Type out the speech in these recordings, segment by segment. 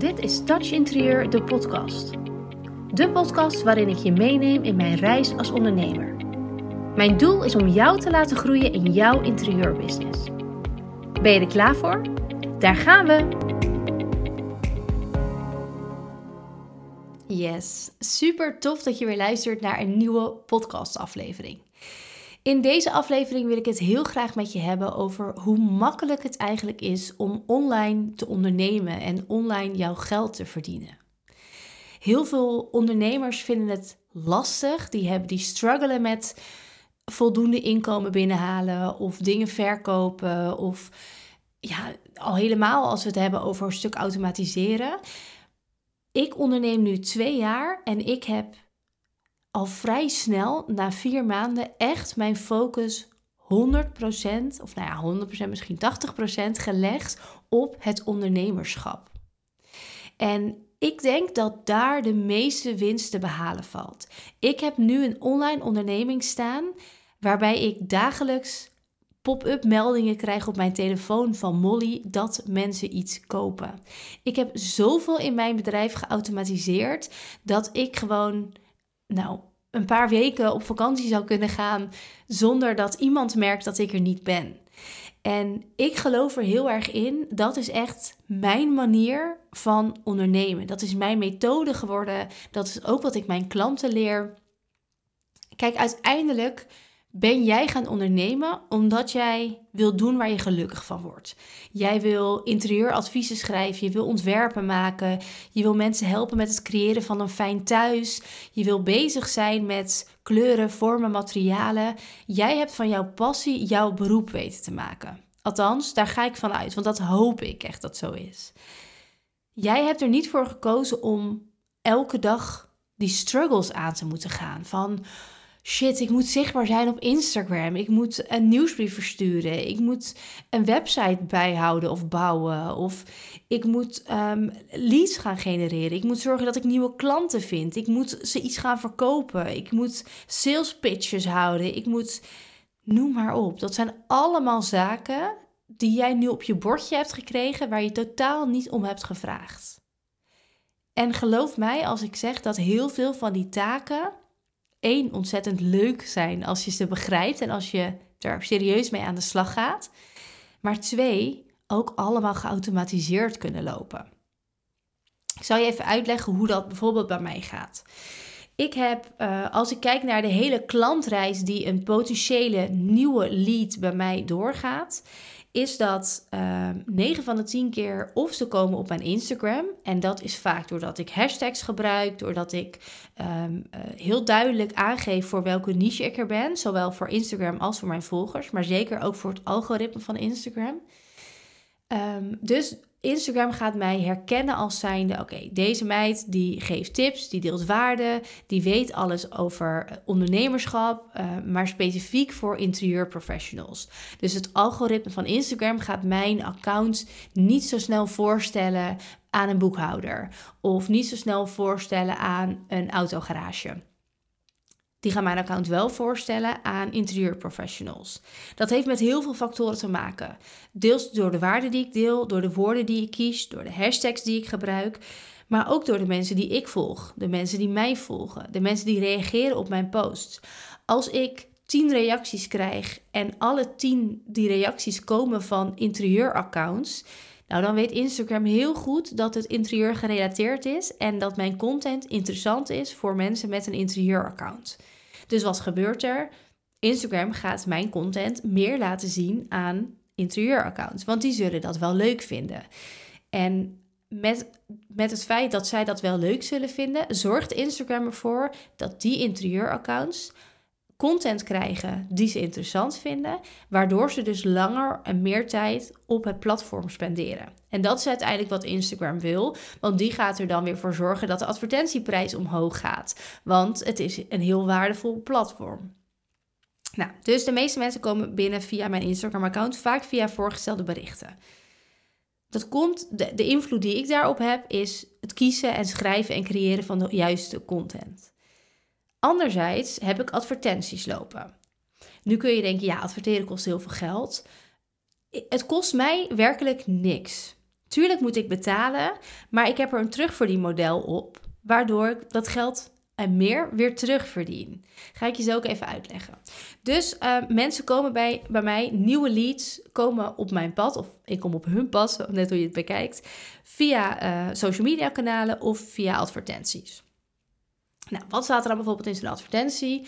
Dit is Touch Interieur, de podcast. De podcast waarin ik je meeneem in mijn reis als ondernemer. Mijn doel is om jou te laten groeien in jouw interieurbusiness. Ben je er klaar voor? Daar gaan we! Yes, super tof dat je weer luistert naar een nieuwe podcastaflevering. In deze aflevering wil ik het heel graag met je hebben over hoe makkelijk het eigenlijk is om online te ondernemen en online jouw geld te verdienen. Heel veel ondernemers vinden het lastig, die, hebben, die struggelen met voldoende inkomen binnenhalen of dingen verkopen of ja, al helemaal als we het hebben over een stuk automatiseren. Ik onderneem nu twee jaar en ik heb al vrij snel, na vier maanden, echt mijn focus 100%, of nou ja, 100%, misschien 80% gelegd op het ondernemerschap. En ik denk dat daar de meeste winst te behalen valt. Ik heb nu een online onderneming staan waarbij ik dagelijks pop-up meldingen krijg op mijn telefoon van Molly dat mensen iets kopen. Ik heb zoveel in mijn bedrijf geautomatiseerd dat ik gewoon nou, een paar weken op vakantie zou kunnen gaan zonder dat iemand merkt dat ik er niet ben. En ik geloof er heel erg in. Dat is echt mijn manier van ondernemen. Dat is mijn methode geworden. Dat is ook wat ik mijn klanten leer. Kijk, uiteindelijk ben jij gaan ondernemen omdat jij wil doen waar je gelukkig van wordt. Jij wil interieuradviezen schrijven, je wil ontwerpen maken, je wil mensen helpen met het creëren van een fijn thuis, je wil bezig zijn met kleuren, vormen, materialen. Jij hebt van jouw passie jouw beroep weten te maken. Althans, daar ga ik van uit, want dat hoop ik echt dat zo is. Jij hebt er niet voor gekozen om elke dag die struggles aan te moeten gaan van shit, ik moet zichtbaar zijn op Instagram. Ik moet een nieuwsbrief versturen. Ik moet een website bijhouden of bouwen. Of ik moet um, leads gaan genereren. Ik moet zorgen dat ik nieuwe klanten vind. Ik moet ze iets gaan verkopen. Ik moet sales pitches houden. Ik moet, noem maar op. Dat zijn allemaal zaken die jij nu op je bordje hebt gekregen waar je totaal niet om hebt gevraagd. En geloof mij als ik zeg dat heel veel van die taken één, ontzettend leuk zijn als je ze begrijpt en als je er serieus mee aan de slag gaat. Maar twee, ook allemaal geautomatiseerd kunnen lopen. Ik zal je even uitleggen hoe dat bijvoorbeeld bij mij gaat. Ik heb, uh, als ik kijk naar de hele klantreis die een potentiële nieuwe lead bij mij doorgaat, is dat uh, ehm, 9 van de 10 keer of ze komen op mijn Instagram. En dat is vaak doordat ik hashtags gebruik, doordat ik um, uh, heel duidelijk aangeef voor welke niche ik er ben. Zowel voor Instagram als voor mijn volgers, maar zeker ook voor het algoritme van Instagram. Um, dus Instagram gaat mij herkennen als zijnde: oké, deze meid die geeft tips, die deelt waarde, die weet alles over eh, ondernemerschap, uh, maar specifiek voor interieurprofessionals. Dus het algoritme van Instagram gaat mijn account niet zo snel voorstellen aan een boekhouder of niet zo snel voorstellen aan een autogarage die gaan mijn account wel voorstellen aan interieurprofessionals. Dat heeft met heel veel factoren te maken. Deels door de waarden die ik deel, door de woorden die ik kies, door de hashtags die ik gebruik, maar ook door de mensen die ik volg, de mensen die mij volgen, de mensen die reageren op mijn posts. Als ik 10 reacties krijg en alle 10 die reacties komen van interieuraccounts, nou dan weet Instagram heel goed dat het interieur gerelateerd is en dat mijn content interessant is voor mensen met een interieuraccount. Dus wat gebeurt er? Instagram gaat mijn content meer laten zien aan interieuraccounts, want die zullen dat wel leuk vinden. En met, met het feit dat zij dat wel leuk zullen vinden, zorgt Instagram ervoor dat die interieuraccounts content krijgen die ze interessant vinden, waardoor ze dus langer en meer tijd op het platform spenderen. En dat is uiteindelijk wat Instagram wil, want die gaat er dan weer voor zorgen dat de advertentieprijs omhoog gaat, want het is een heel waardevol platform. Nou, dus de meeste mensen komen binnen via mijn Instagram-account, vaak via voorgestelde berichten. Dat komt, de, de invloed die ik daarop heb, is het kiezen en schrijven en creëren van de juiste content. Anderzijds heb ik advertenties lopen. Nu kun je denken, ja, adverteren kost heel veel geld. Het kost mij werkelijk niks. Tuurlijk moet ik betalen, maar ik heb er een terugverdienmodel op, waardoor ik dat geld en meer weer terugverdien. Ga ik je zo ook even uitleggen. Dus uh, mensen komen bij, bij mij, nieuwe leads komen op mijn pad, of ik kom op hun pad, net hoe je het bekijkt, via uh, social media kanalen of via advertenties. Nou, wat staat er dan bijvoorbeeld in zo'n advertentie?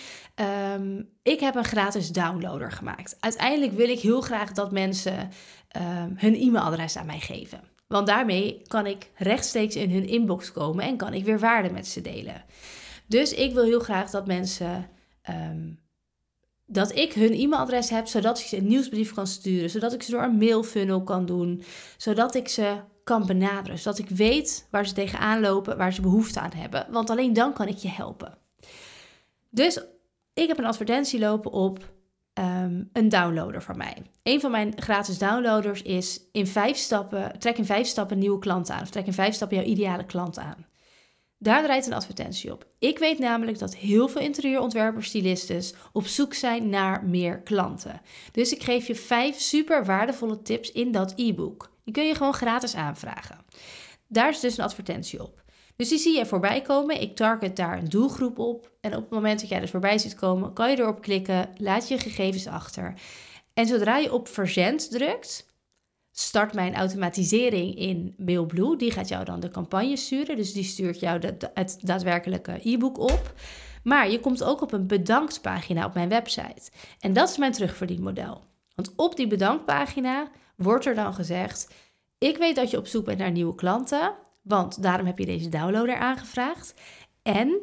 Um, ik heb een gratis downloader gemaakt. Uiteindelijk wil ik heel graag dat mensen um, hun e-mailadres aan mij geven. Want daarmee kan ik rechtstreeks in hun inbox komen en kan ik weer waarde met ze delen. Dus ik wil heel graag dat mensen. Um, dat ik hun e-mailadres heb, zodat ik ze een nieuwsbrief kan sturen, zodat ik ze door een mailfunnel kan doen, zodat ik ze kan benaderen, zodat ik weet waar ze tegenaan lopen, waar ze behoefte aan hebben, want alleen dan kan ik je helpen. Dus ik heb een advertentie lopen op um, een downloader van mij. Een van mijn gratis downloaders is in vijf stappen, trek in vijf stappen nieuwe klanten aan, of trek in vijf stappen jouw ideale klant aan. Daar draait een advertentie op. Ik weet namelijk dat heel veel interieurontwerpers, stylistes op zoek zijn naar meer klanten. Dus ik geef je vijf super waardevolle tips in dat e-book. Die kun je gewoon gratis aanvragen. Daar is dus een advertentie op. Dus die zie je voorbij komen. Ik target daar een doelgroep op. En op het moment dat jij er voorbij ziet komen, kan je erop klikken, laat je gegevens achter. En zodra je op verzend drukt, start mijn automatisering in MailBlue. Die gaat jou dan de campagne sturen. Dus die stuurt jou het daadwerkelijke e-book op. Maar je komt ook op een bedanktpagina op mijn website. En dat is mijn terugverdienmodel. Want op die bedankpagina wordt er dan gezegd: Ik weet dat je op zoek bent naar nieuwe klanten, want daarom heb je deze downloader aangevraagd. En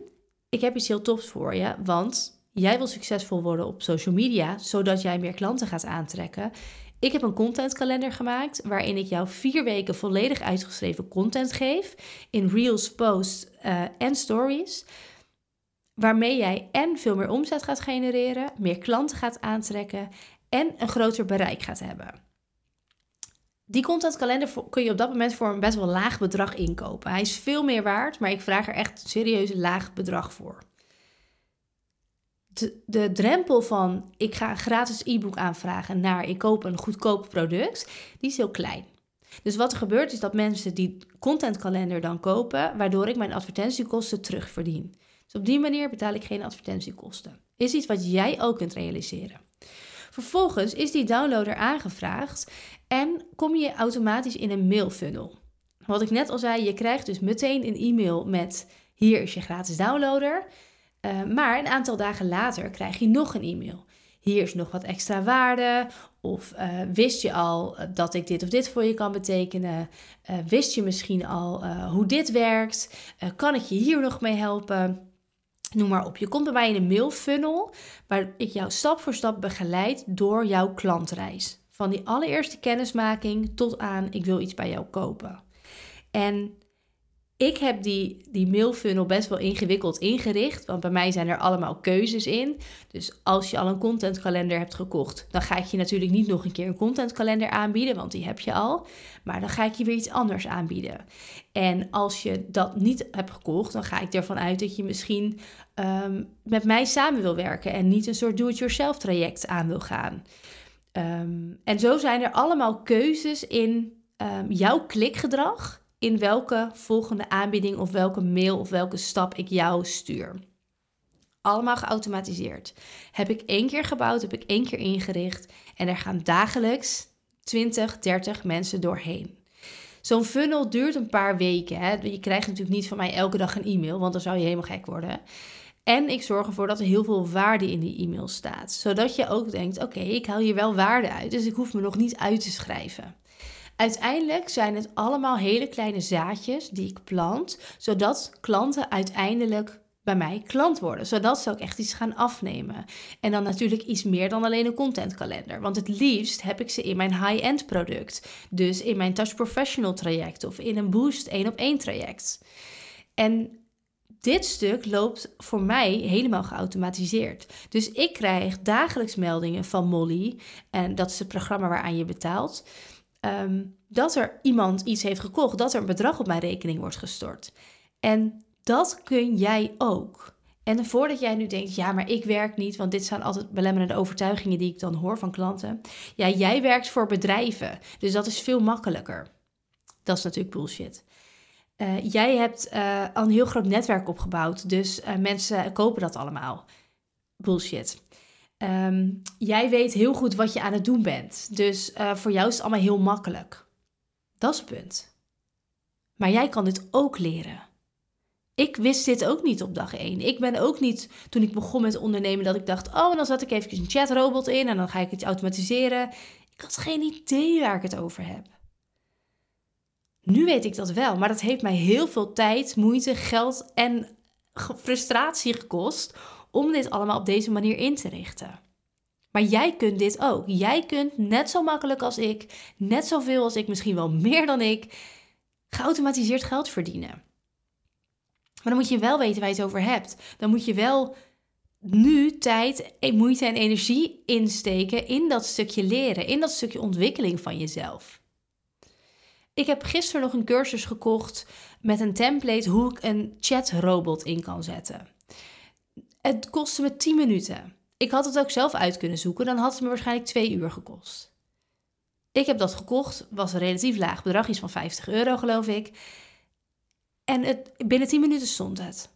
ik heb iets heel tofs voor je, want jij wil succesvol worden op social media, zodat jij meer klanten gaat aantrekken. Ik heb een contentkalender gemaakt waarin ik jou vier weken volledig uitgeschreven content geef in reels, posts uh, en stories. Waarmee jij en veel meer omzet gaat genereren, meer klanten gaat aantrekken en een groter bereik gaat hebben. Die contentkalender kun je op dat moment voor een best wel laag bedrag inkopen. Hij is veel meer waard, maar ik vraag er echt serieus een laag bedrag voor de, de drempel van ik ga een gratis e-book aanvragen naar ik koop een goedkoop product, die is heel klein. Dus wat er gebeurt is dat mensen die contentkalender dan kopen, waardoor ik mijn advertentiekosten terugverdien. Dus op die manier betaal ik geen advertentiekosten. Is iets wat jij ook kunt realiseren. Vervolgens is die downloader aangevraagd en kom je automatisch in een mailfunnel. Wat ik net al zei, je krijgt dus meteen een e-mail met hier is je gratis downloader. Uh, maar een aantal dagen later krijg je nog een e-mail. Hier is nog wat extra waarde. Of uh, wist je al eh, dat ik dit of dit voor je kan betekenen? Wist je misschien al hoe dit werkt? kan ik je hier nog mee helpen? Noem maar op. Je komt bij mij in een mailfunnel waar ik jou stap voor stap begeleid door jouw klantreis. Van die allereerste kennismaking tot aan ik wil iets bij jou kopen. En ik heb die, die mailfunnel best wel ingewikkeld ingericht, want bij mij zijn er allemaal keuzes in. Dus als je al een contentkalender hebt gekocht, dan ga ik je natuurlijk niet nog een keer een contentkalender aanbieden, want die heb je al. Maar dan ga ik je weer iets anders aanbieden. En als je dat niet hebt gekocht, dan ga ik ervan uit dat je misschien um, met mij samen wil werken en niet een soort do-it-yourself traject aan wil gaan. Um, en zo zijn er allemaal keuzes in um, jouw klikgedrag in welke volgende aanbieding of welke mail of welke stap ik jou stuur. Allemaal geautomatiseerd. Heb ik één keer gebouwd, heb ik één keer ingericht en er gaan dagelijks 20, 30 mensen doorheen. Zo'n funnel duurt een paar weken. Hè. Je krijgt natuurlijk niet van mij elke dag een e-mail, want dan zou je helemaal gek worden. En ik zorg ervoor dat er heel veel waarde in die e-mail staat. Zodat je ook denkt: oké, ik haal hier wel waarde uit, dus ik hoef me nog niet uit te schrijven. Uiteindelijk zijn het allemaal hele kleine zaadjes die ik plant, zodat klanten uiteindelijk bij mij klant worden, zodat ze ook echt iets gaan afnemen. En dan natuurlijk iets meer dan alleen een contentkalender, want het liefst heb ik ze in mijn high-end product, dus in mijn Touch Professional traject of in een Boost 1 op 1 traject. En dit stuk loopt voor mij helemaal geautomatiseerd. Dus ik krijg dagelijks meldingen van Molly, en dat is het programma waaraan je betaalt. Ehm, dat er iemand iets heeft gekocht, dat er een bedrag op mijn rekening wordt gestort. En dat kun jij ook. En voordat jij nu denkt, ja, maar ik werk niet, want dit zijn altijd belemmerende overtuigingen die ik dan hoor van klanten. Ja, jij werkt voor bedrijven, dus dat is veel makkelijker. Dat is natuurlijk bullshit. Uh, jij hebt uh, al een heel groot netwerk opgebouwd, dus uh, mensen kopen dat allemaal. Bullshit. Um, jij weet heel goed wat je aan het doen bent, dus voor jou is het allemaal heel makkelijk. Dat is het punt. Maar jij kan dit ook leren. Ik wist dit ook niet op dag 1. Ik ben ook niet, toen ik begon met ondernemen, dat ik dacht: oh, dan zet ik even een chatrobot in en dan ga ik het automatiseren. Ik had geen idee waar ik het over heb. Nu weet ik dat wel, maar dat heeft mij heel veel tijd, moeite, geld en frustratie gekost om dit allemaal op deze manier in te richten. Maar jij kunt dit ook. Jij kunt net zo makkelijk als ik, net zoveel als ik, misschien wel meer dan ik, geautomatiseerd geld verdienen. Maar dan moet je wel weten waar je het over hebt. Dan moet je wel nu tijd, moeite en energie insteken in dat stukje leren, in dat stukje ontwikkeling van jezelf. Ik heb gisteren nog een cursus gekocht met een template hoe ik een chatrobot in kan zetten. Het kostte me 10 minuten. Ik had het ook zelf uit kunnen zoeken, dan had het me waarschijnlijk 2 uur gekost. Ik heb dat gekocht, was een relatief laag bedrag, iets van 50 euro geloof ik. En het, binnen 10 minuten stond het.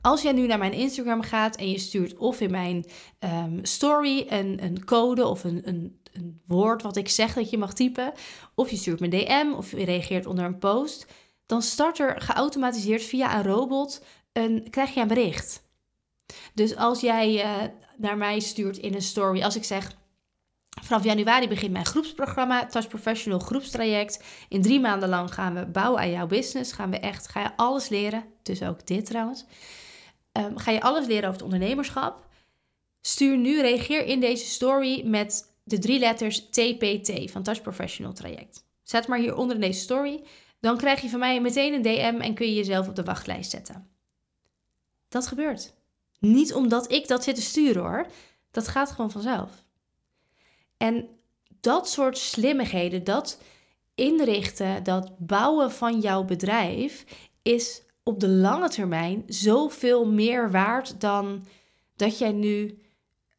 Als jij nu naar mijn Instagram gaat en je stuurt of in mijn um, story een, een code of een, een, een woord wat ik zeg dat je mag typen, of je stuurt me DM of je reageert onder een post, dan start er geautomatiseerd via een robot een, krijg je een bericht. Dus als jij uh, naar mij stuurt in een story, als ik zeg Vanaf januari begint mijn groepsprogramma, Touch Professional groepstraject. In drie maanden lang gaan we bouwen aan jouw business. Gaan we echt, ga je alles leren, dus ook dit trouwens. Um, ga je alles leren over het ondernemerschap. Stuur nu, reageer in deze story met de drie letters TPT van Touch Professional traject. Zet maar hieronder in deze story. Dan krijg je van mij meteen een DM en kun je jezelf op de wachtlijst zetten. Dat gebeurt. Niet omdat ik dat zit te sturen hoor. Dat gaat gewoon vanzelf. En dat soort slimmigheden, dat inrichten, dat bouwen van jouw bedrijf is op de lange termijn zoveel meer waard dan dat jij nu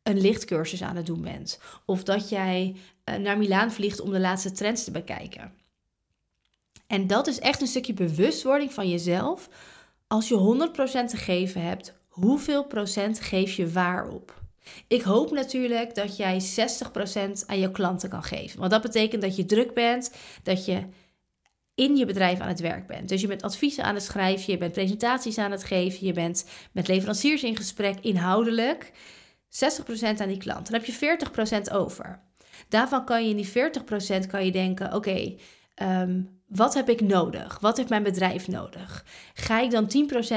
een lichtcursus aan het doen bent. Of dat jij eh, naar Milaan vliegt om de laatste trends te bekijken. En dat is echt een stukje bewustwording van jezelf. Als je 100% te geven hebt, hoeveel procent geef je waar op? Ik hoop natuurlijk dat jij 60% aan je klanten kan geven. Want dat betekent dat je druk bent, dat je in je bedrijf aan het werk bent. Dus je bent adviezen aan het schrijven, je bent presentaties aan het geven, je bent met leveranciers in gesprek, inhoudelijk. 60% aan die klant. Dan heb je 40% over. Daarvan kan je in die 40% kan je denken: oké, ehm, wat heb ik nodig? Wat heeft mijn bedrijf nodig? Ga ik dan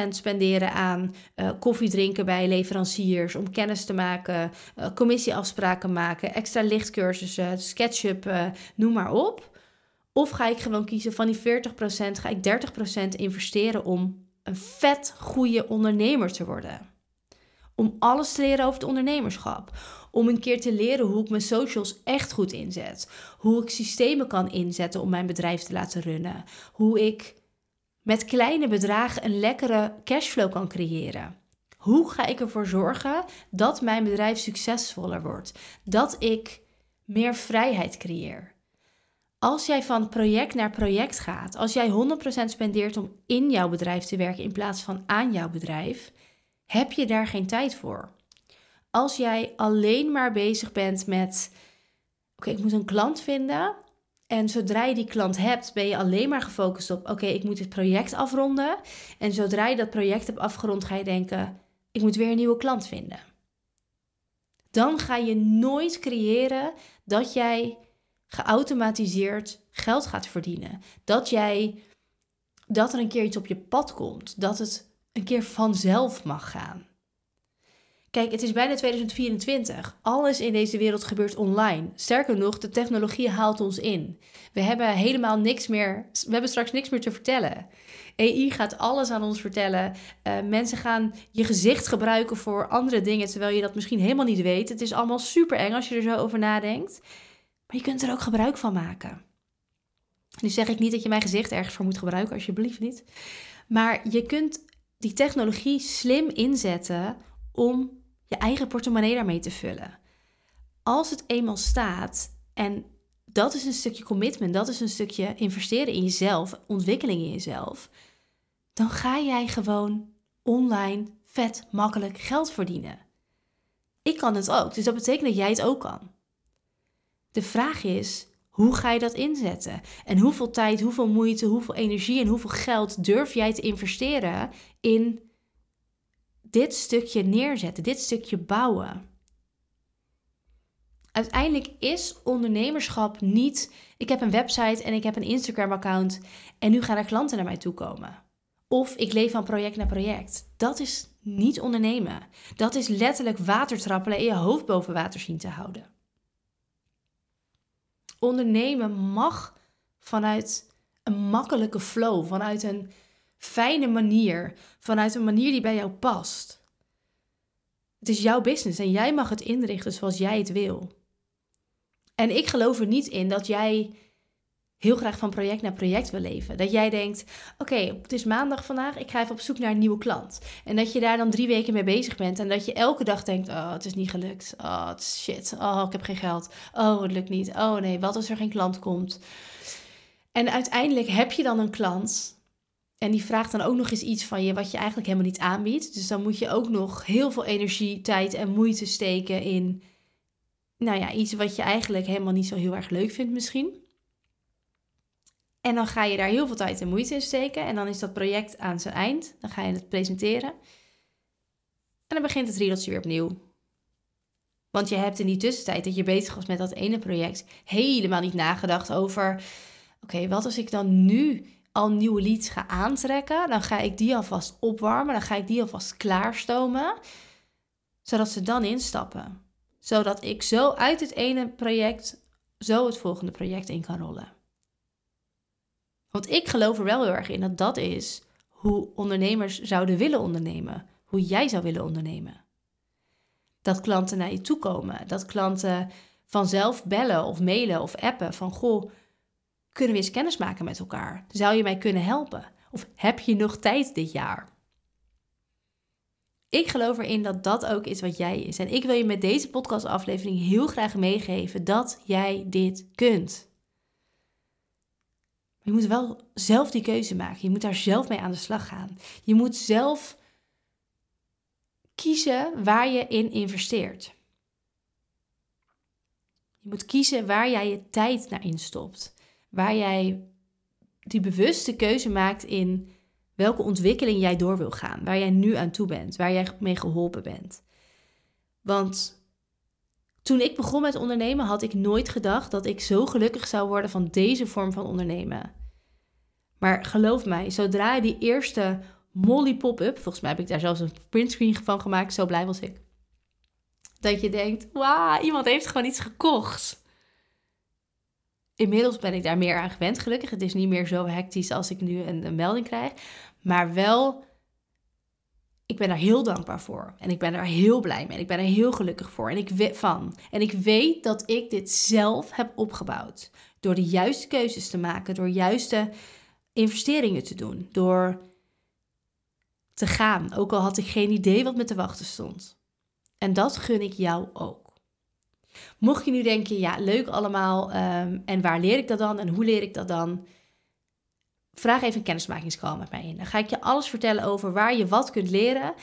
10% spenderen aan uh, koffie drinken bij leveranciers om kennis te maken, uh, commissieafspraken maken, extra lichtcursussen, SketchUp, uh, noem maar op? Of ga ik gewoon kiezen van die 40%, ga ik 30% investeren om een vet goede ondernemer te worden? Om alles te leren over het ondernemerschap. Om een keer te leren hoe ik mijn socials echt goed inzet. Hoe ik systemen kan inzetten om mijn bedrijf te laten runnen. Hoe ik met kleine bedragen een lekkere cashflow kan creëren. Hoe ga ik ervoor zorgen dat mijn bedrijf succesvoller wordt? Dat ik meer vrijheid creëer. Als jij van project naar project gaat, als jij 100% spendeert om in jouw bedrijf te werken in plaats van aan jouw bedrijf, heb je daar geen tijd voor. Als jij alleen maar bezig bent met: oké, ik moet een klant vinden. En zodra je die klant hebt, ben je alleen maar gefocust op: oké, ik moet dit project afronden. En zodra je dat project hebt afgerond, ga je denken: ik moet weer een nieuwe klant vinden. Dan ga je nooit creëren dat jij geautomatiseerd geld gaat verdienen. Dat jij dat er een keer iets op je pad komt. Dat het een keer vanzelf mag gaan. Kijk, het is bijna 2024. Alles in deze wereld gebeurt online. Sterker nog, de technologie haalt ons in. We hebben helemaal niks meer. We hebben straks niks meer te vertellen. AI gaat alles aan ons vertellen. Uh, mensen gaan je gezicht gebruiken voor andere dingen, terwijl je dat misschien helemaal niet weet. Het is allemaal super eng als je er zo over nadenkt. Maar je kunt er ook gebruik van maken. Nu zeg ik niet dat je mijn gezicht ergens voor moet gebruiken, alsjeblieft niet. Maar je kunt die technologie slim inzetten om je eigen portemonnee daarmee te vullen. Als het eenmaal staat en dat is een stukje commitment, dat is een stukje investeren in jezelf, ontwikkeling in jezelf. Dan ga jij gewoon online vet makkelijk geld verdienen. Ik kan het ook, dus dat betekent dat jij het ook kan. De vraag is, hoe ga je dat inzetten? En hoeveel tijd, hoeveel moeite, hoeveel energie en hoeveel geld durf jij te investeren in dit stukje neerzetten, dit stukje bouwen? Uiteindelijk is ondernemerschap niet, ik heb een website en ik heb een Instagram-account en nu gaan er klanten naar mij toe komen. Of ik leef van project naar project. Dat is niet ondernemen. Dat is letterlijk water trappelen en je hoofd boven water zien te houden. Ondernemen mag vanuit een makkelijke flow, vanuit een fijne manier, vanuit een manier die bij jou past. Het is jouw business en jij mag het inrichten zoals jij het wil. En ik geloof er niet in dat jij heel graag van project naar project wil leven. Dat jij denkt, oké, het is maandag vandaag, ik ga even op zoek naar een nieuwe klant. En dat je daar dan drie weken mee bezig bent en dat je elke dag denkt, oh, het is niet gelukt. Oh, shit. Oh, ik heb geen geld. Oh, het lukt niet. Oh nee, wat als er geen klant komt? En uiteindelijk heb je dan een klant en die vraagt dan ook nog eens iets van je wat je eigenlijk helemaal niet aanbiedt. Dus dan moet je ook nog heel veel energie, tijd en moeite steken in, nou ja, iets wat je eigenlijk helemaal niet zo heel erg leuk vindt misschien. En dan ga je daar heel veel tijd en moeite in steken. En dan is dat project aan zijn eind. Dan ga je het presenteren. En dan begint het riedeltje weer opnieuw. Want je hebt in die tussentijd dat je bezig was met dat ene project helemaal niet nagedacht over: oké, wat als ik dan nu al nieuwe leads ga aantrekken? Dan ga ik die alvast opwarmen, dan ga ik die alvast klaarstomen, zodat ze dan instappen. Zodat ik zo uit het ene project zo het volgende project in kan rollen. Want ik geloof er wel heel erg in dat dat is hoe ondernemers zouden willen ondernemen. Hoe jij zou willen ondernemen. Dat klanten naar je toe komen. Dat klanten vanzelf bellen of mailen of appen van goh, kunnen we eens kennis maken met elkaar? Zou je mij kunnen helpen? Of heb je nog tijd dit jaar? Ik geloof erin dat dat ook is wat jij is. En ik wil je met deze podcastaflevering heel graag meegeven dat jij dit kunt. Je moet wel zelf die keuze maken. Je moet daar zelf mee aan de slag gaan. Je moet zelf kiezen waar je in investeert. Je moet kiezen waar jij je tijd naar instopt. Waar jij die bewuste keuze maakt in welke ontwikkeling jij door wil gaan. Waar jij nu aan toe bent. Waar jij mee geholpen bent. Want toen ik begon met ondernemen had ik nooit gedacht dat ik zo gelukkig zou worden van deze vorm van ondernemen. Maar geloof mij, zodra die eerste Molly pop-up, volgens mij heb ik daar zelfs een printscreen van gemaakt, zo blij was ik. Dat je denkt, wauw, iemand heeft gewoon iets gekocht. Inmiddels ben ik daar meer aan gewend, gelukkig. Het is niet meer zo hectisch als ik nu een, melding krijg. Maar wel ik ben daar heel dankbaar voor. En ik ben daar heel blij mee. En ik ben er heel gelukkig voor. En ik weet van. En ik weet dat ik dit zelf heb opgebouwd. Door de juiste keuzes te maken. Door juiste investeringen te doen. Door te gaan. Ook al had ik geen idee wat me te wachten stond. En dat gun ik jou ook. Mocht je nu denken, ja, leuk allemaal. Um, en waar leer ik dat dan? En hoe leer ik dat dan? vraag even een kennismakingscall met mij in. Dan ga ik je alles vertellen over waar je wat kunt leren.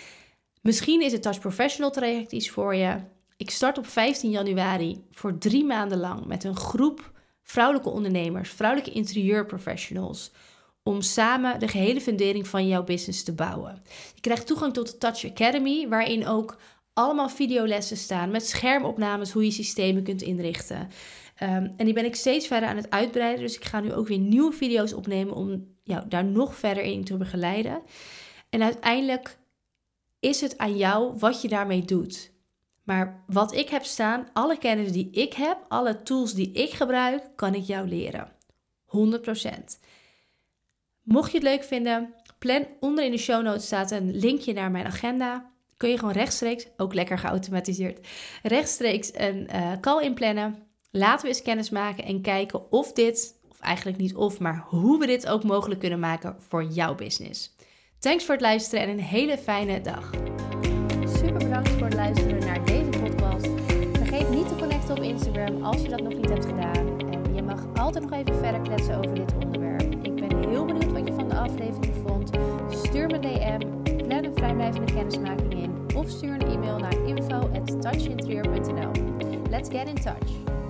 Misschien is het Touch Professional traject iets voor je. Ik start op 15 januari voor drie maanden lang met een groep vrouwelijke ondernemers, vrouwelijke interieurprofessionals. Om samen de gehele fundering van jouw business te bouwen. Je krijgt toegang tot de Touch Academy, waarin ook allemaal videolessen staan met schermopnames hoe je systemen kunt inrichten. Ehm, en die ben ik steeds verder aan het uitbreiden. Dus ik ga nu ook weer nieuwe video's opnemen om jou daar nog verder in te begeleiden. En uiteindelijk is het aan jou wat je daarmee doet. Maar wat ik heb staan, alle kennis die ik heb, alle tools die ik gebruik, kan ik jou leren. 100%. Mocht je het leuk vinden, plan onder in de show notes staat een linkje naar mijn agenda kun je gewoon rechtstreeks, ook lekker geautomatiseerd, rechtstreeks een uh, call inplannen. Laten we eens kennis maken en kijken of dit, of eigenlijk niet of, maar hoe we dit ook mogelijk kunnen maken voor jouw business. Thanks voor het luisteren en een hele fijne dag. Super bedankt voor het luisteren naar deze podcast. Vergeet niet te connecten op Instagram als je dat nog niet hebt gedaan. En je mag altijd nog even verder kletsen over dit onderwerp. Ik ben heel benieuwd wat je van de aflevering vond. Stuur me een DM, plan een vrijblijvende kennismaking in of stuur een e-mail naar info@touchinterieur.nl. Let's get in touch.